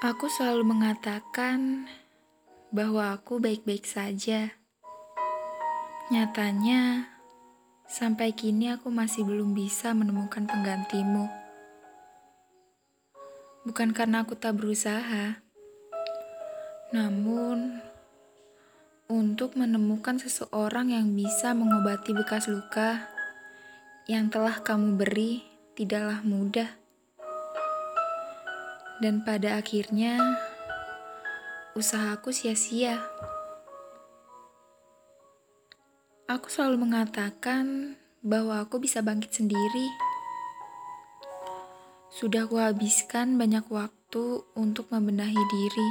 Aku selalu mengatakan bahwa aku baik-baik saja. Nyatanya, sampai kini aku masih belum bisa menemukan penggantimu. Bukan karena aku tak berusaha, namun untuk menemukan seseorang yang bisa mengobati bekas luka yang telah kamu beri tidaklah mudah. Dan pada akhirnya, usahaku sia-sia. Aku selalu mengatakan bahwa aku bisa bangkit sendiri. Sudah kuhabiskan banyak waktu untuk membenahi diri.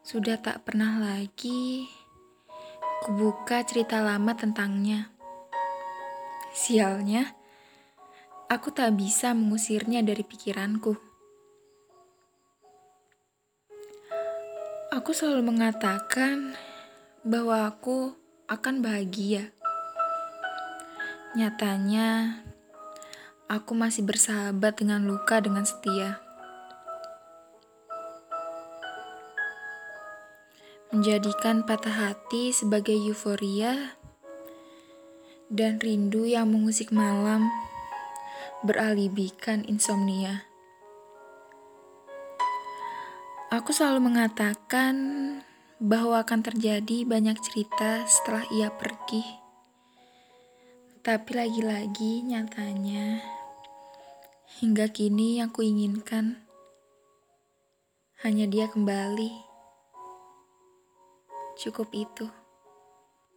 Sudah tak pernah lagi kubuka cerita lama tentangnya. Sialnya, aku tak bisa mengusirnya dari pikiranku. Aku selalu mengatakan bahwa aku akan bahagia. Nyatanya, aku masih bersahabat dengan luka dengan setia. Menjadikan patah hati sebagai euforia dan rindu yang mengusik malam beralibikan insomnia. Aku selalu mengatakan bahwa akan terjadi banyak cerita setelah ia pergi. Tapi lagi-lagi nyatanya, hingga kini yang kuinginkan hanya dia kembali. Cukup itu.